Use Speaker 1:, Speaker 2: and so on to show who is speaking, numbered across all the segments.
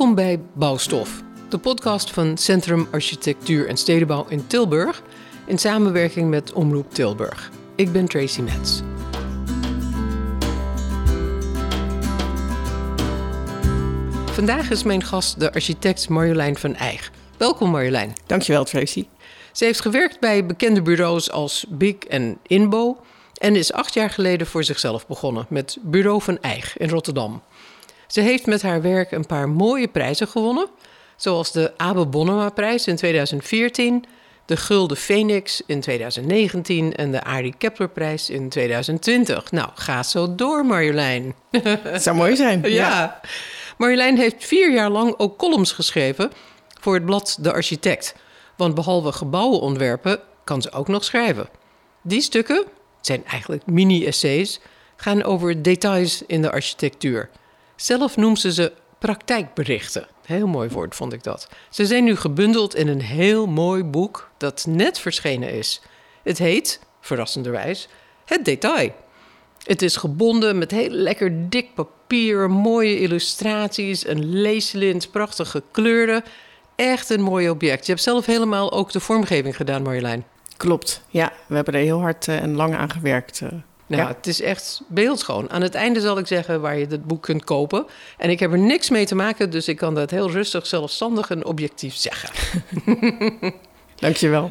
Speaker 1: Welkom bij Bouwstof, de podcast van Centrum Architectuur en Stedenbouw in Tilburg in samenwerking met Omroep Tilburg. Ik ben Tracy Metz. Vandaag is mijn gast de architect Marjolein van Eijg. Welkom Marjolein.
Speaker 2: Dankjewel Tracy.
Speaker 1: Ze heeft gewerkt bij bekende bureaus als Big en Inbo en is acht jaar geleden voor zichzelf begonnen met Bureau van Eijg in Rotterdam. Ze heeft met haar werk een paar mooie prijzen gewonnen, zoals de Abe Bonnema-prijs in 2014, de Gulden Phoenix in 2019 en de Arie Kepler-prijs in 2020. Nou, ga zo door, Marjolein.
Speaker 2: Het zou mooi zijn.
Speaker 1: ja. Marjolein heeft vier jaar lang ook columns geschreven voor het blad De Architect. Want behalve gebouwen ontwerpen, kan ze ook nog schrijven. Die stukken, het zijn eigenlijk mini-essays, gaan over details in de architectuur. Zelf noemt ze ze praktijkberichten. Heel mooi woord vond ik dat. Ze zijn nu gebundeld in een heel mooi boek dat net verschenen is. Het heet, verrassenderwijs, Het Detail. Het is gebonden met heel lekker dik papier, mooie illustraties, een leeslint, prachtige kleuren. Echt een mooi object. Je hebt zelf helemaal ook de vormgeving gedaan, Marjolein.
Speaker 2: Klopt, ja. We hebben er heel hard eh, en lang aan gewerkt. Eh.
Speaker 1: Nou, het is echt beeldschoon. Aan het einde zal ik zeggen waar je het boek kunt kopen. En ik heb er niks mee te maken, dus ik kan dat heel rustig, zelfstandig en objectief zeggen.
Speaker 2: Dankjewel.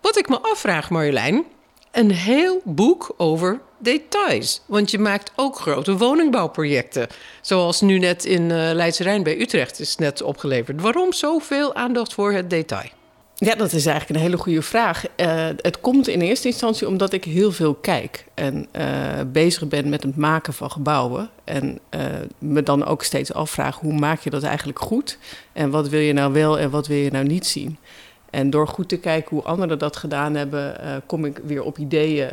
Speaker 1: Wat ik me afvraag, Marjolein, een heel boek over details. Want je maakt ook grote woningbouwprojecten. Zoals nu net in uh, Leidse Rijn bij Utrecht is net opgeleverd. Waarom zoveel aandacht voor het detail?
Speaker 2: Ja, dat is eigenlijk een hele goede vraag. Uh, het komt in eerste instantie omdat ik heel veel kijk en uh, bezig ben met het maken van gebouwen. En uh, me dan ook steeds afvraag hoe maak je dat eigenlijk goed? En wat wil je nou wel en wat wil je nou niet zien? En door goed te kijken hoe anderen dat gedaan hebben, kom ik weer op ideeën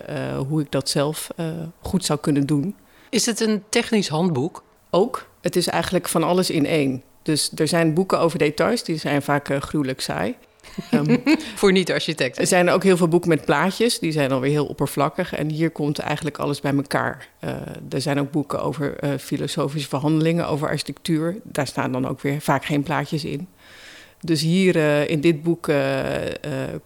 Speaker 2: hoe ik dat zelf goed zou kunnen doen.
Speaker 1: Is het een technisch handboek?
Speaker 2: Ook. Het is eigenlijk van alles in één. Dus er zijn boeken over details, die zijn vaak gruwelijk saai.
Speaker 1: Um, Voor niet-architecten.
Speaker 2: Er zijn ook heel veel boeken met plaatjes, die zijn alweer heel oppervlakkig. En hier komt eigenlijk alles bij elkaar. Uh, er zijn ook boeken over uh, filosofische verhandelingen, over architectuur. Daar staan dan ook weer vaak geen plaatjes in. Dus hier uh, in dit boek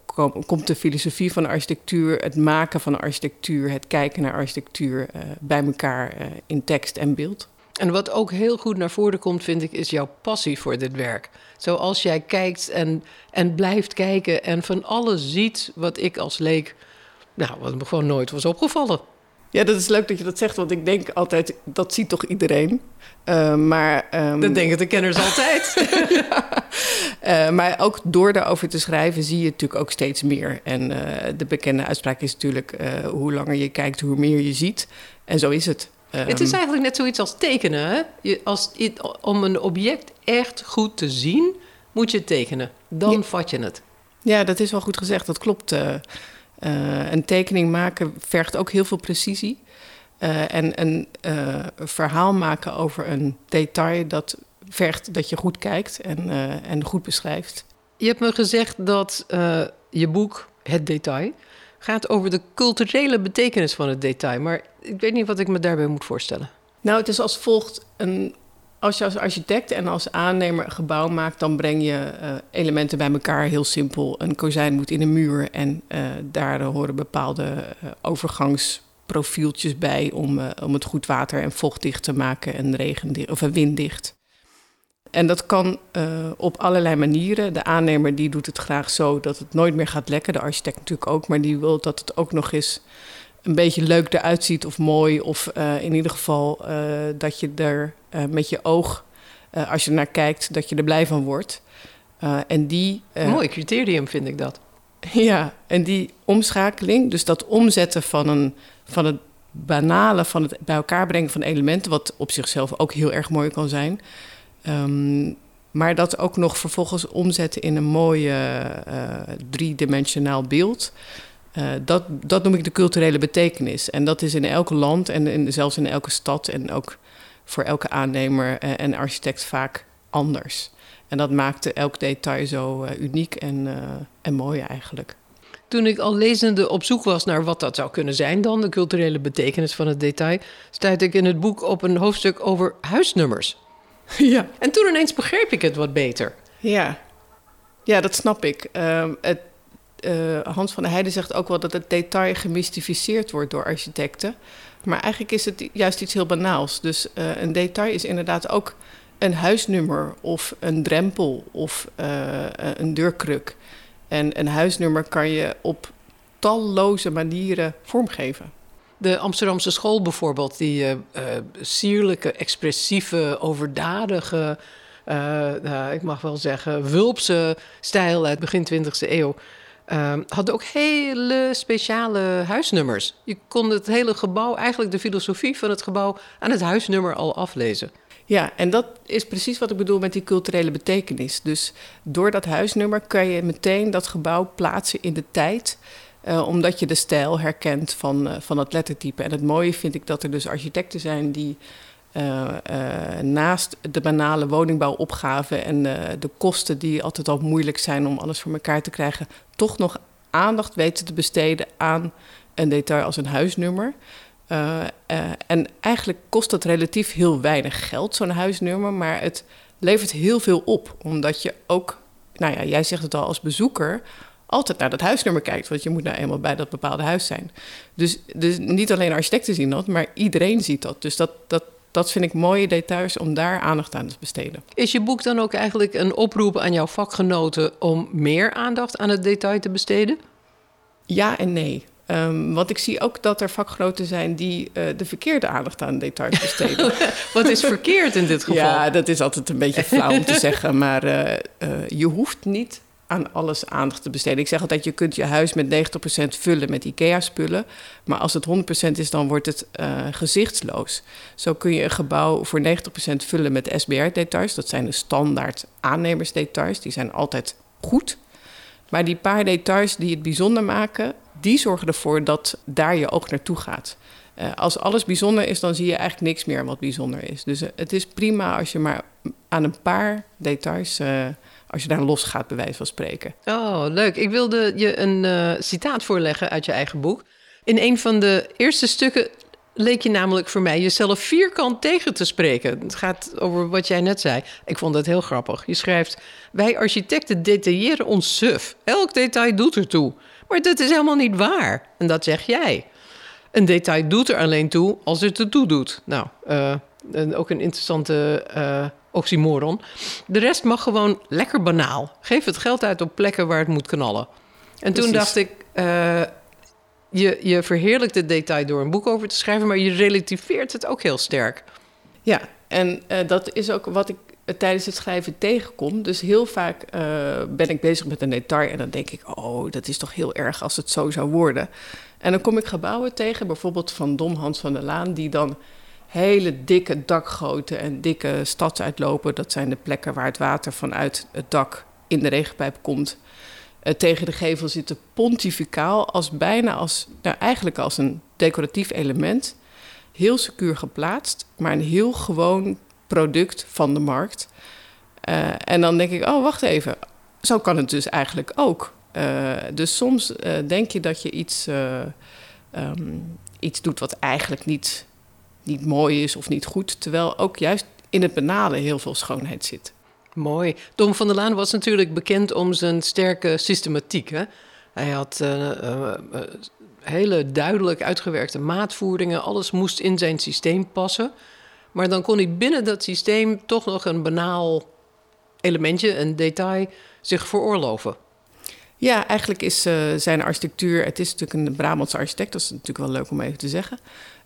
Speaker 2: kom, komt de filosofie van de architectuur, het maken van architectuur, het kijken naar architectuur bij elkaar in tekst en beeld.
Speaker 1: En wat ook heel goed naar voren komt, vind ik, is jouw passie voor dit werk. Zoals jij kijkt en, en blijft kijken en van alles ziet wat ik als leek, nou, wat me gewoon nooit was opgevallen.
Speaker 2: Ja, dat is leuk dat je dat zegt, want ik denk altijd, dat ziet toch iedereen? Uh, maar,
Speaker 1: um... Dat denken de kenners altijd.
Speaker 2: uh, maar ook door daarover te schrijven zie je natuurlijk ook steeds meer. En uh, de bekende uitspraak is natuurlijk, hoe langer je kijkt, hoe meer je ziet. En zo is het.
Speaker 1: Um... Het is eigenlijk net zoiets als tekenen. Hè? Je, als, om een object echt goed te zien, moet je het tekenen. Dan ja. vat je het.
Speaker 2: Ja, dat is wel goed gezegd. Dat klopt. een tekening maken vergt ook heel veel precisie. Uh, en een verhaal maken over een detail, dat vergt dat je goed kijkt en, en goed beschrijft.
Speaker 1: Je hebt me gezegd dat je boek, Het Detail, gaat over de culturele betekenis van het detail. Maar ik weet niet wat ik me daarbij moet voorstellen.
Speaker 2: Nou, het is als volgt. Een, als je als architect en als aannemer een gebouw maakt, dan breng je elementen bij elkaar. Heel simpel. Een kozijn moet in een muur en daar horen bepaalde overgangs profieltjes bij om, om het goed water- en vochtdicht te maken en regendicht of winddicht. En dat kan uh, op allerlei manieren. De aannemer die doet het graag zo dat het nooit meer gaat lekken. De architect natuurlijk ook, maar die wil dat het ook nog eens een beetje leuk eruit ziet of mooi. Of uh, in ieder geval dat je er met je oog, als je naar kijkt, dat je er blij van wordt.
Speaker 1: en die, Mooi criterium vind ik dat.
Speaker 2: Ja, en die omschakeling, dus dat omzetten van, een, van het banale, van het bij elkaar brengen van elementen, wat op zichzelf ook heel erg mooi kan zijn. Um, maar dat ook nog vervolgens omzetten in een mooi uh, driedimensionaal beeld. Uh, dat, dat noem ik de culturele betekenis. En dat is in elk land en zelfs in elke stad en ook voor elke aannemer en architect vaak anders. En dat maakte elk detail zo uh, uniek en, en mooi eigenlijk.
Speaker 1: Toen ik al lezende op zoek was naar wat dat zou kunnen zijn dan, de culturele betekenis van het detail, stuitte ik in het boek op een hoofdstuk over huisnummers.
Speaker 2: Ja.
Speaker 1: En toen ineens begreep ik het wat beter.
Speaker 2: Ja, ja dat snap ik. Ehm, het, uh, Hans van der Heijden zegt ook wel dat het detail gemystificeerd wordt door architecten. Maar eigenlijk is het juist iets heel banaals. Dus uh, een detail is inderdaad ook een huisnummer of een drempel of uh, een deurkruk. En een huisnummer kan je op talloze manieren vormgeven.
Speaker 1: De Amsterdamse school bijvoorbeeld, die uh, sierlijke, expressieve, overdadige, nou, ik mag wel zeggen, wulpse stijl uit begin 20e eeuw. Uh, had ook hele speciale huisnummers. Je kon het hele gebouw, eigenlijk de filosofie van het gebouw, aan het huisnummer al aflezen.
Speaker 2: Ja, en dat is precies wat ik bedoel met die culturele betekenis. Dus door dat huisnummer kan je meteen dat gebouw plaatsen in de tijd. Uh, omdat je de stijl herkent van, uh, van het lettertype. En het mooie vind ik dat er dus architecten zijn die uh, naast de banale woningbouwopgave en de kosten die altijd al moeilijk zijn om alles voor elkaar te krijgen, toch nog aandacht weten te besteden aan een detail als een huisnummer. en eigenlijk kost dat relatief heel weinig geld, zo'n huisnummer, maar het levert heel veel op. Omdat je ook, nou ja, jij zegt het al als bezoeker, altijd naar dat huisnummer kijkt. Want je moet nou eenmaal bij dat bepaalde huis zijn. Dus, dus niet alleen architecten zien dat, maar iedereen ziet dat. Dus dat, dat, dat vind ik mooie details om daar aandacht aan te besteden.
Speaker 1: Is je boek dan ook eigenlijk een oproep aan jouw vakgenoten om meer aandacht aan het detail te besteden?
Speaker 2: Ja en nee. Um, want ik zie ook dat er vakgenoten zijn die uh, de verkeerde aandacht aan details besteden.
Speaker 1: Wat is verkeerd in dit geval?
Speaker 2: Ja, dat is altijd een beetje flauw om te zeggen. Maar uh, uh, je hoeft niet aan alles aandacht te besteden. Ik zeg altijd, je kunt je huis met 90% vullen met IKEA-spullen. Maar als het 100% is, dan wordt het uh, gezichtsloos. Zo kun je een gebouw voor 90% vullen met SBR-details. Dat zijn de standaard aannemersdetails. Die zijn altijd goed. Maar die paar details die het bijzonder maken... die zorgen ervoor dat daar je oog naartoe gaat. Uh, als alles bijzonder is, dan zie je eigenlijk niks meer wat bijzonder is. Dus uh, het is prima als je maar aan een paar details als je daar los gaat, bij wijze van spreken.
Speaker 1: Oh, leuk. Ik wilde je een uh, citaat voorleggen uit je eigen boek. In een van de eerste stukken leek je namelijk voor mij jezelf vierkant tegen te spreken. Het gaat over wat jij net zei. Ik vond het heel grappig. Je schrijft: Wij architecten detailleren ons suf. Elk detail doet ertoe. Maar dat is helemaal niet waar. En dat zeg jij. Een detail doet er alleen toe als het ertoe doet. Nou, uh, ook een interessante uh, oxymoron. De rest mag gewoon lekker banaal. Geef het geld uit op plekken waar het moet knallen. En toen dacht ik, uh, je, je verheerlijkt het detail door een boek over te schrijven, maar je relativeert het ook heel sterk.
Speaker 2: Ja, en uh, dat is ook wat ik tijdens het schrijven tegenkom. Dus heel vaak uh, ben ik bezig met een detail en dan denk ik, oh, dat is toch heel erg als het zo zou worden. En dan kom ik gebouwen tegen, bijvoorbeeld van Dom Hans van der Laan, die dan hele dikke dakgoten en dikke stadsuitlopen. Dat zijn de plekken waar het water vanuit het dak in de regenpijp komt. Uh, tegen de gevel zitten pontificaal als bijna als, nou eigenlijk als een decoratief element. Heel secuur geplaatst, maar een heel gewoon product van de markt. Uh, en dan denk ik, oh wacht even, zo kan het dus eigenlijk ook. Uh, dus soms denk je dat je iets, um, iets doet wat eigenlijk niet niet mooi is of niet goed. Terwijl ook juist in het banale heel veel schoonheid zit.
Speaker 1: Mooi. Dom van der Laan was natuurlijk bekend om zijn sterke systematiek. Hè? Hij had uh, uh, hele duidelijk uitgewerkte maatvoeringen. Alles moest in zijn systeem passen. Maar dan kon hij binnen dat systeem toch nog een banaal elementje, een detail, zich veroorloven.
Speaker 2: Ja, eigenlijk is zijn architectuur. Het is natuurlijk een Brabantse architect, dat is natuurlijk wel leuk om even te zeggen.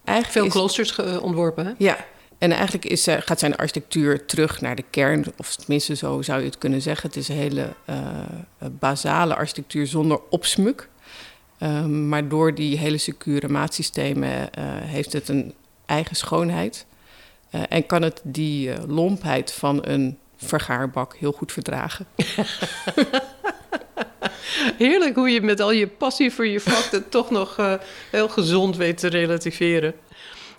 Speaker 1: Eigenlijk Veel kloosters is, ontworpen, hè?
Speaker 2: Ja, en eigenlijk is, uh, gaat zijn architectuur terug naar de kern, of tenminste zo zou je het kunnen zeggen. Het is een hele uh, basale architectuur zonder opsmuk. Um, maar door die hele secure maatsystemen uh, heeft het een eigen schoonheid. en kan het die lompheid van een vergaarbak heel goed verdragen.
Speaker 1: Heerlijk hoe je met al je passie voor je vak het toch nog uh, heel gezond weet te relativeren.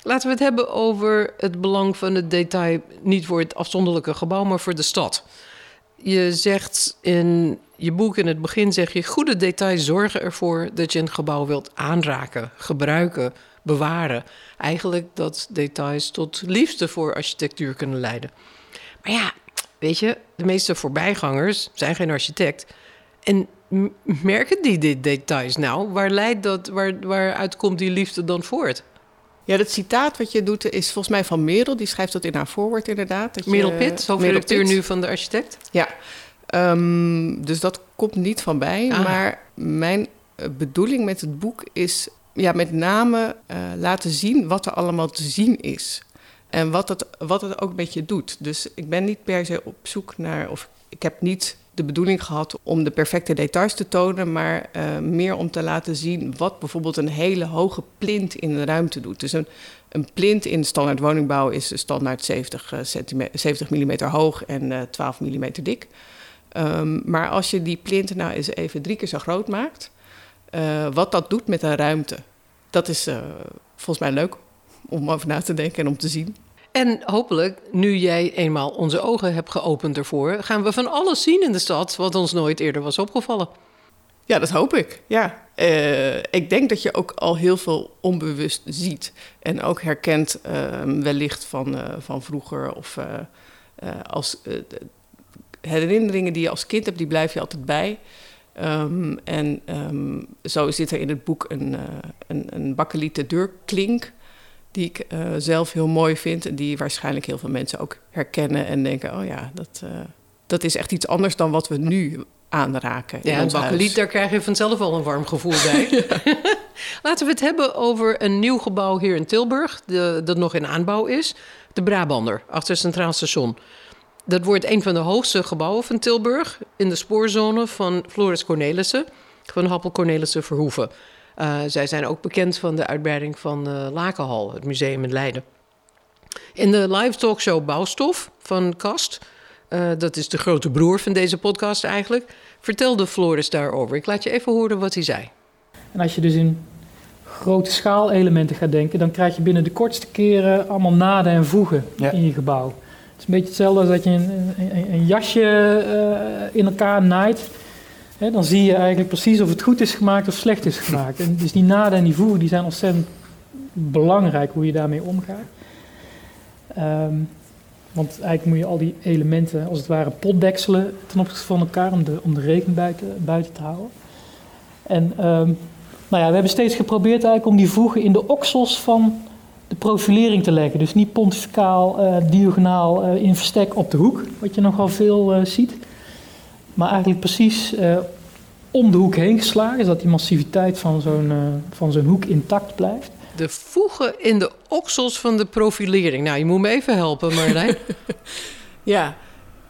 Speaker 1: Laten we het hebben over het belang van het detail, niet voor het afzonderlijke gebouw, maar voor de stad. Je zegt in je boek in het begin zeg je goede details zorgen ervoor dat je een gebouw wilt aanraken, gebruiken, bewaren. Eigenlijk dat details tot liefde voor architectuur kunnen leiden. Maar ja, weet je, de meeste voorbijgangers zijn geen architect. En merken die dit details nou? Waar leidt dat, waar, waaruit komt die liefde dan voort?
Speaker 2: Ja, dat citaat wat je doet is volgens mij van Merel. Die schrijft dat in haar voorwoord inderdaad. Dat je-
Speaker 1: Merel Pitt,
Speaker 2: Merel
Speaker 1: hoofdredacteur
Speaker 2: Pitt.
Speaker 1: nu van de architect.
Speaker 2: Ja, Ehm, dus dat komt niet van bij.
Speaker 1: Ah.
Speaker 2: Maar mijn eh, bedoeling met het boek is ja, met name eh, laten zien wat er allemaal te zien is. En wat het, wat het ook met je doet. Dus ik ben niet per se op zoek naar, of ik heb niet de bedoeling gehad om de perfecte details te tonen, maar eh, meer om te laten zien wat bijvoorbeeld een hele hoge plint in de ruimte doet. Dus een, een plint in standaard woningbouw is standaard 70, eh, centime- 70 mm hoog en eh 12 mm dik. Ehm, maar als je die plint nou eens even drie keer zo groot maakt, eh, wat dat doet met een ruimte, dat is eh, volgens mij leuk om over na te denken en om te zien.
Speaker 1: En hopelijk, nu jij eenmaal onze ogen hebt geopend ervoor, gaan we van alles zien in de stad wat ons nooit eerder was opgevallen.
Speaker 2: Ja, dat hoop ik. Ja. Eh, ik denk dat je ook al heel veel onbewust ziet. En ook herkent eh, wellicht van, eh, van vroeger. Of eh, als herinneringen die je als kind hebt, die blijf je altijd bij. Ehm, en ehm, zo zit er in het boek een, eh een, een deurklink. Die ik eh, zelf heel mooi vind. En die waarschijnlijk heel veel mensen ook herkennen. En denken, oh ja, dat, eh, dat is echt iets anders dan wat we nu aanraken.
Speaker 1: Ja, een bakkeliet, daar krijg je vanzelf al een warm gevoel bij. Laten we het hebben over een nieuw gebouw hier in Tilburg, de, dat nog in aanbouw is. De Brabander, achter het Centraal Station. Dat wordt een van de hoogste gebouwen van Tilburg... in de spoorzone van Floris Cornelissen, van Happel Cornelissen Verhoeven. Eh, zij zijn ook bekend van de uitbreiding van de Lakenhal, het museum in Leiden. In de live talkshow Bouwstof van Kast... eh, dat is de grote broer van deze podcast eigenlijk... vertelde Floris daarover. Ik laat je even horen wat hij zei.
Speaker 3: En als je dus in grote schaalelementen gaat denken, dan krijg je binnen de kortste keren allemaal naden en voegen
Speaker 4: Ja.
Speaker 3: in je gebouw. Het is een beetje hetzelfde als dat je een, een, een jasje eh, in elkaar naait. Dan zie je eigenlijk precies of het goed is gemaakt of slecht is gemaakt. En dus die naden en die voegen die zijn ontzettend belangrijk hoe je daarmee omgaat. Ehm, want eigenlijk moet je al die elementen als het ware potdekselen ten opzichte van elkaar om de, om de buiten te houden. En ehm, nou ja, we hebben steeds geprobeerd eigenlijk om die voegen in de oksels van de profilering te leggen. Dus niet pontificaal, eh, diagonaal eh, in verstek op de hoek, wat je nogal veel eh, ziet. Maar eigenlijk precies eh, om de hoek heen geslagen, zodat die massiviteit van zo'n eh, van zo'n hoek intact blijft.
Speaker 1: De voegen in de oksels van de profilering. Nou, je moet me even helpen, Marlijn.
Speaker 2: Ja,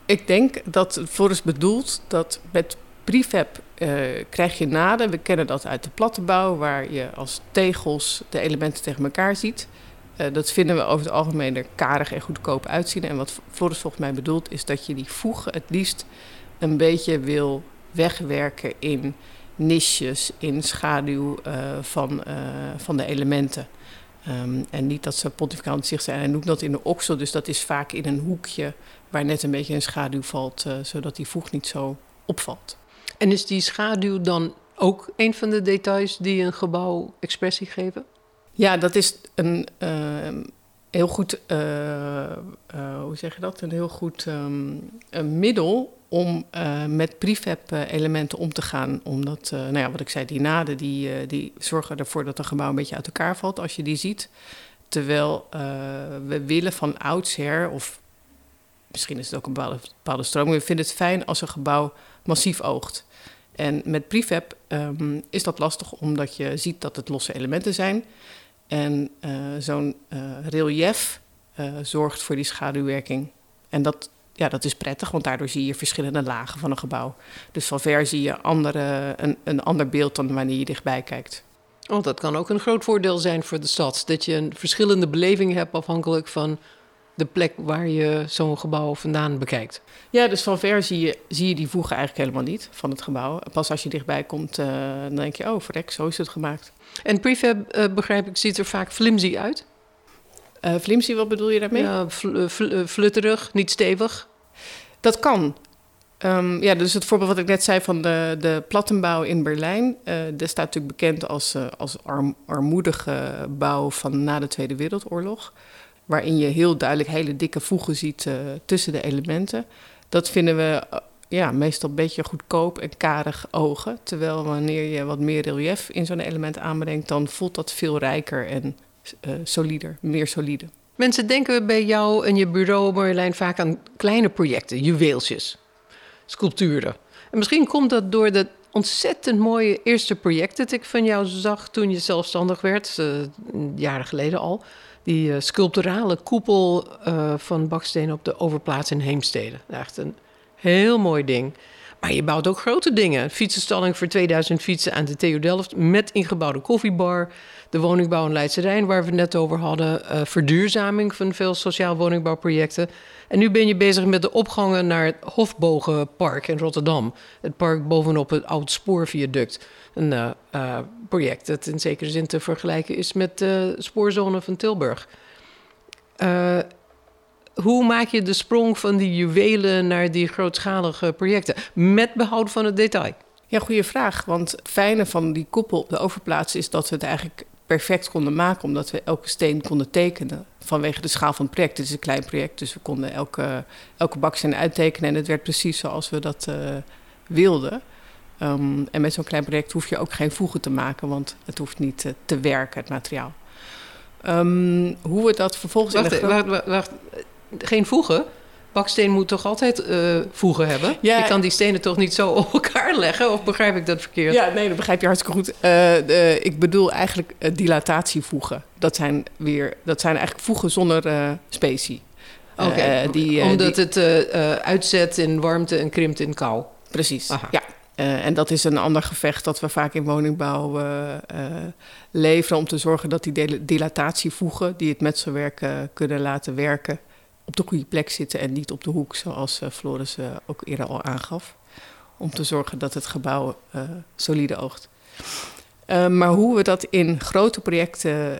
Speaker 2: ik denk dat Floris bedoelt dat met prefab eh, krijg je naden. We kennen dat uit de plattenbouw, waar je als tegels de elementen tegen elkaar ziet. Eh, dat vinden we over het algemeen er karig en goedkoop uitzien. En wat Floris volgens mij bedoelt, is dat je die voegen het liefst een beetje wil wegwerken in niches, in schaduw eh, van, eh, van de elementen. Ehm, en niet dat ze het zicht zijn. Hij noemt dat in de oksel, dus dat is vaak in een hoekje waar net een beetje een schaduw valt, eh, zodat die voeg niet zo opvalt.
Speaker 1: en is die schaduw dan ook een van de details die een gebouw expressie geven?
Speaker 2: Ja, dat is een ehm, heel goed, hoe zeg je dat? Een heel goed ehm, een middel om eh, met prefab-elementen om te gaan. Omdat, eh, nou ja, wat ik zei, die naden die, eh, die zorgen ervoor dat een gebouw een beetje uit elkaar valt als je die ziet. Terwijl eh, we willen van oudsher, of misschien is het ook een bepaalde, bepaalde stroming, we vinden het fijn als een gebouw massief oogt. En met prefab ehm, is dat lastig omdat je ziet dat het losse elementen zijn. En eh, zo'n eh, relief eh, zorgt voor die schaduwwerking. En dat, ja, dat is prettig, want daardoor zie je verschillende lagen van een gebouw. Dus van ver zie je andere, een, een ander beeld dan wanneer je dichtbij kijkt.
Speaker 1: Oh, dat kan ook een groot voordeel zijn voor de stad. Dat je een verschillende beleving hebt afhankelijk van de plek waar je zo'n gebouw vandaan bekijkt.
Speaker 2: Ja, dus van ver zie je, zie je die voegen eigenlijk helemaal niet van het gebouw. Pas als je dichtbij komt, eh, dan denk je, oh verrek, zo is het gemaakt.
Speaker 1: En prefab, eh, begrijp ik, ziet er vaak flimsy uit.
Speaker 2: Eh Flimsy, wat bedoel je daarmee?
Speaker 1: Ja, fl- eh, fl- eh, flutterig, niet stevig.
Speaker 2: Dat kan. Ehm, ja, dus het voorbeeld wat ik net zei van de, de plattenbouw in Berlijn. eh dat staat natuurlijk bekend als, als arm- armoedige bouw van na de Tweede Wereldoorlog. waarin je heel duidelijk hele dikke voegen ziet tussen de elementen. Dat vinden we ja, meestal een beetje goedkoop en karig ogen. Terwijl wanneer je wat meer relief in zo'n element aanbrengt, dan voelt dat veel rijker en uh, solider, meer solide.
Speaker 1: Mensen denken bij jou en je bureau, Marjolein, vaak aan kleine projecten, juweeltjes, sculpturen. En misschien komt dat door de ontzettend mooie eerste project dat ik van jou zag toen je zelfstandig werd, uh, jaren geleden al. Die uh, sculpturale koepel van baksteen op de overplaats in Heemstede. Echt een Heel mooi ding. Maar je bouwt ook grote dingen. Fietsenstalling voor 2000 fietsen aan de TU Delft met ingebouwde koffiebar. De woningbouw in Leidse Rijn, waar we net over hadden. Uh, verduurzaming van veel sociaal woningbouwprojecten. En nu ben je bezig met de opgangen naar het Hofbogenpark in Rotterdam. Het park bovenop het oud spoorviaduct. Een uh, uh, project dat in zekere zin te vergelijken is met de spoorzone van Tilburg hoe maak je de sprong van die juwelen naar die grootschalige projecten? Met behoud van het detail.
Speaker 2: Ja, goede vraag. Want het fijne van die koepel de overplaats is dat we het eigenlijk perfect konden maken, omdat we elke steen konden tekenen vanwege de schaal van het project. Het is een klein project, dus we konden elke, elke baksteen uittekenen en het werd precies zoals we dat uh, wilden. Um, en met zo'n klein project hoef je ook geen voegen te maken, want het hoeft niet uh, te werken, het materiaal. Um, hoe we dat vervolgens...
Speaker 1: Wacht, in de wacht, wacht, wacht geen voegen. Baksteen moet toch altijd uh, voegen hebben? Ja, je kan die stenen toch niet zo op elkaar leggen? Of begrijp ik dat verkeerd?
Speaker 2: Ja, nee, dat begrijp je hartstikke goed. Uh, de, ik bedoel eigenlijk uh, dilatatievoegen. Dat zijn, weer, dat zijn eigenlijk voegen zonder specie.
Speaker 1: Oké, okay. omdat die, het uitzet in warmte en krimpt in kou.
Speaker 2: Precies, Aha. ja. en dat is een ander gevecht dat we vaak in woningbouw leveren... om te zorgen dat die dilatatievoegen die het metselwerk kunnen laten werken op de goede plek zitten en niet op de hoek, zoals uh, Floris uh, ook eerder al aangaf. Om te zorgen dat het gebouw uh, solide oogt. maar hoe we dat in grote projecten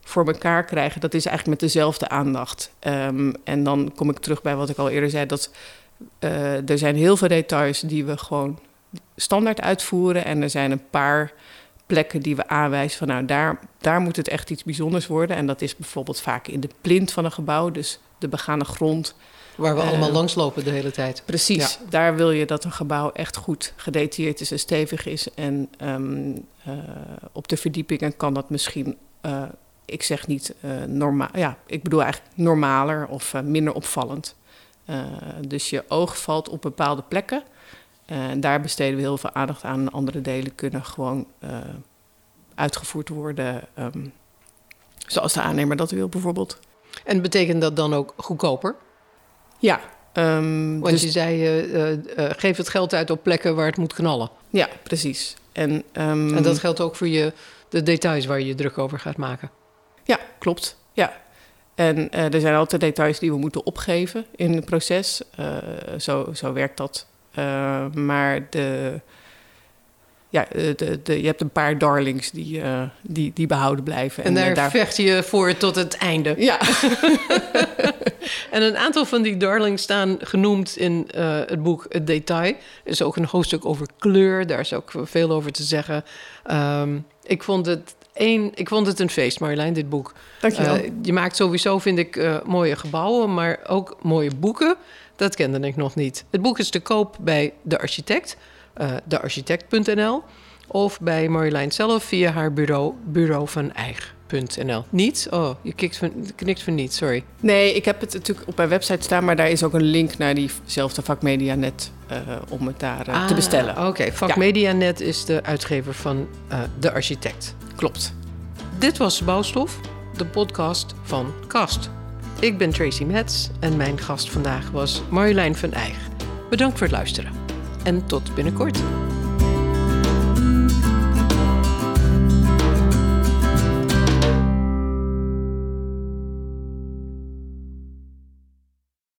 Speaker 2: voor elkaar krijgen, dat is eigenlijk met dezelfde aandacht. Um, en dan kom ik terug bij wat ik al eerder zei: dat er zijn heel veel details die we gewoon standaard uitvoeren. En er zijn een paar plekken die we aanwijzen van nou, daar, daar moet het echt iets bijzonders worden. En dat is bijvoorbeeld vaak in de plint van een gebouw. Dus de begane grond.
Speaker 1: Waar we allemaal uh, langslopen de hele tijd.
Speaker 2: Precies, daar wil je dat een gebouw echt goed gedetailleerd is en stevig is. En um, uh, op de verdiepingen kan dat misschien, uh, ik zeg niet normaal, ja, ik bedoel eigenlijk normaler of minder opvallend. dus je oog valt op bepaalde plekken. En daar besteden we heel veel aandacht aan. Andere delen kunnen gewoon uitgevoerd worden um, zoals de aannemer dat wil bijvoorbeeld.
Speaker 1: En betekent dat dan ook goedkoper?
Speaker 2: Ja.
Speaker 1: Um, Want dus... je zei, uh, uh, geef het geld uit op plekken waar het moet knallen.
Speaker 2: Ja, precies. En,
Speaker 1: um... en dat geldt ook voor je, de details waar je je druk over gaat maken.
Speaker 2: Ja, klopt. Ja. En uh, er zijn altijd details die we moeten opgeven in het proces. zo, zo werkt dat. maar de, ja, eh, de, de, je hebt een paar darlings die, uh, die, die behouden blijven.
Speaker 1: En, en daar, daar, vecht je voor tot het einde.
Speaker 2: Ja.
Speaker 1: en een aantal van die darlings staan genoemd in uh, het boek Het Detail. Er is ook een hoofdstuk over kleur, daar is ook veel over te zeggen. Um, ik vond het Eén, ik vond het een feest, Marjolein, dit boek.
Speaker 2: Dank je wel. Uh,
Speaker 1: je maakt sowieso, vind ik, uh, mooie gebouwen, maar ook mooie boeken. Dat kende ik nog niet. Het boek is te koop bij De Architect dearchitect.nl of bij Marjolein zelf via haar bureau, bureau van eigen.nl. Niet? Oh, je knikt van, knikt van niet, sorry.
Speaker 2: Nee, ik heb het natuurlijk op mijn website staan, maar daar is ook een link naar diezelfde vakmedianet uh, om het daar uh, ah, te bestellen.
Speaker 1: Oké, okay. vakmedianet ja. is de uitgever van uh, De Architect.
Speaker 2: Klopt.
Speaker 1: Dit was Bouwstof, de podcast van Kast. Ik ben Tracy Metz en mijn gast vandaag was Marjolein van Eijg. Bedankt voor het luisteren en tot binnenkort.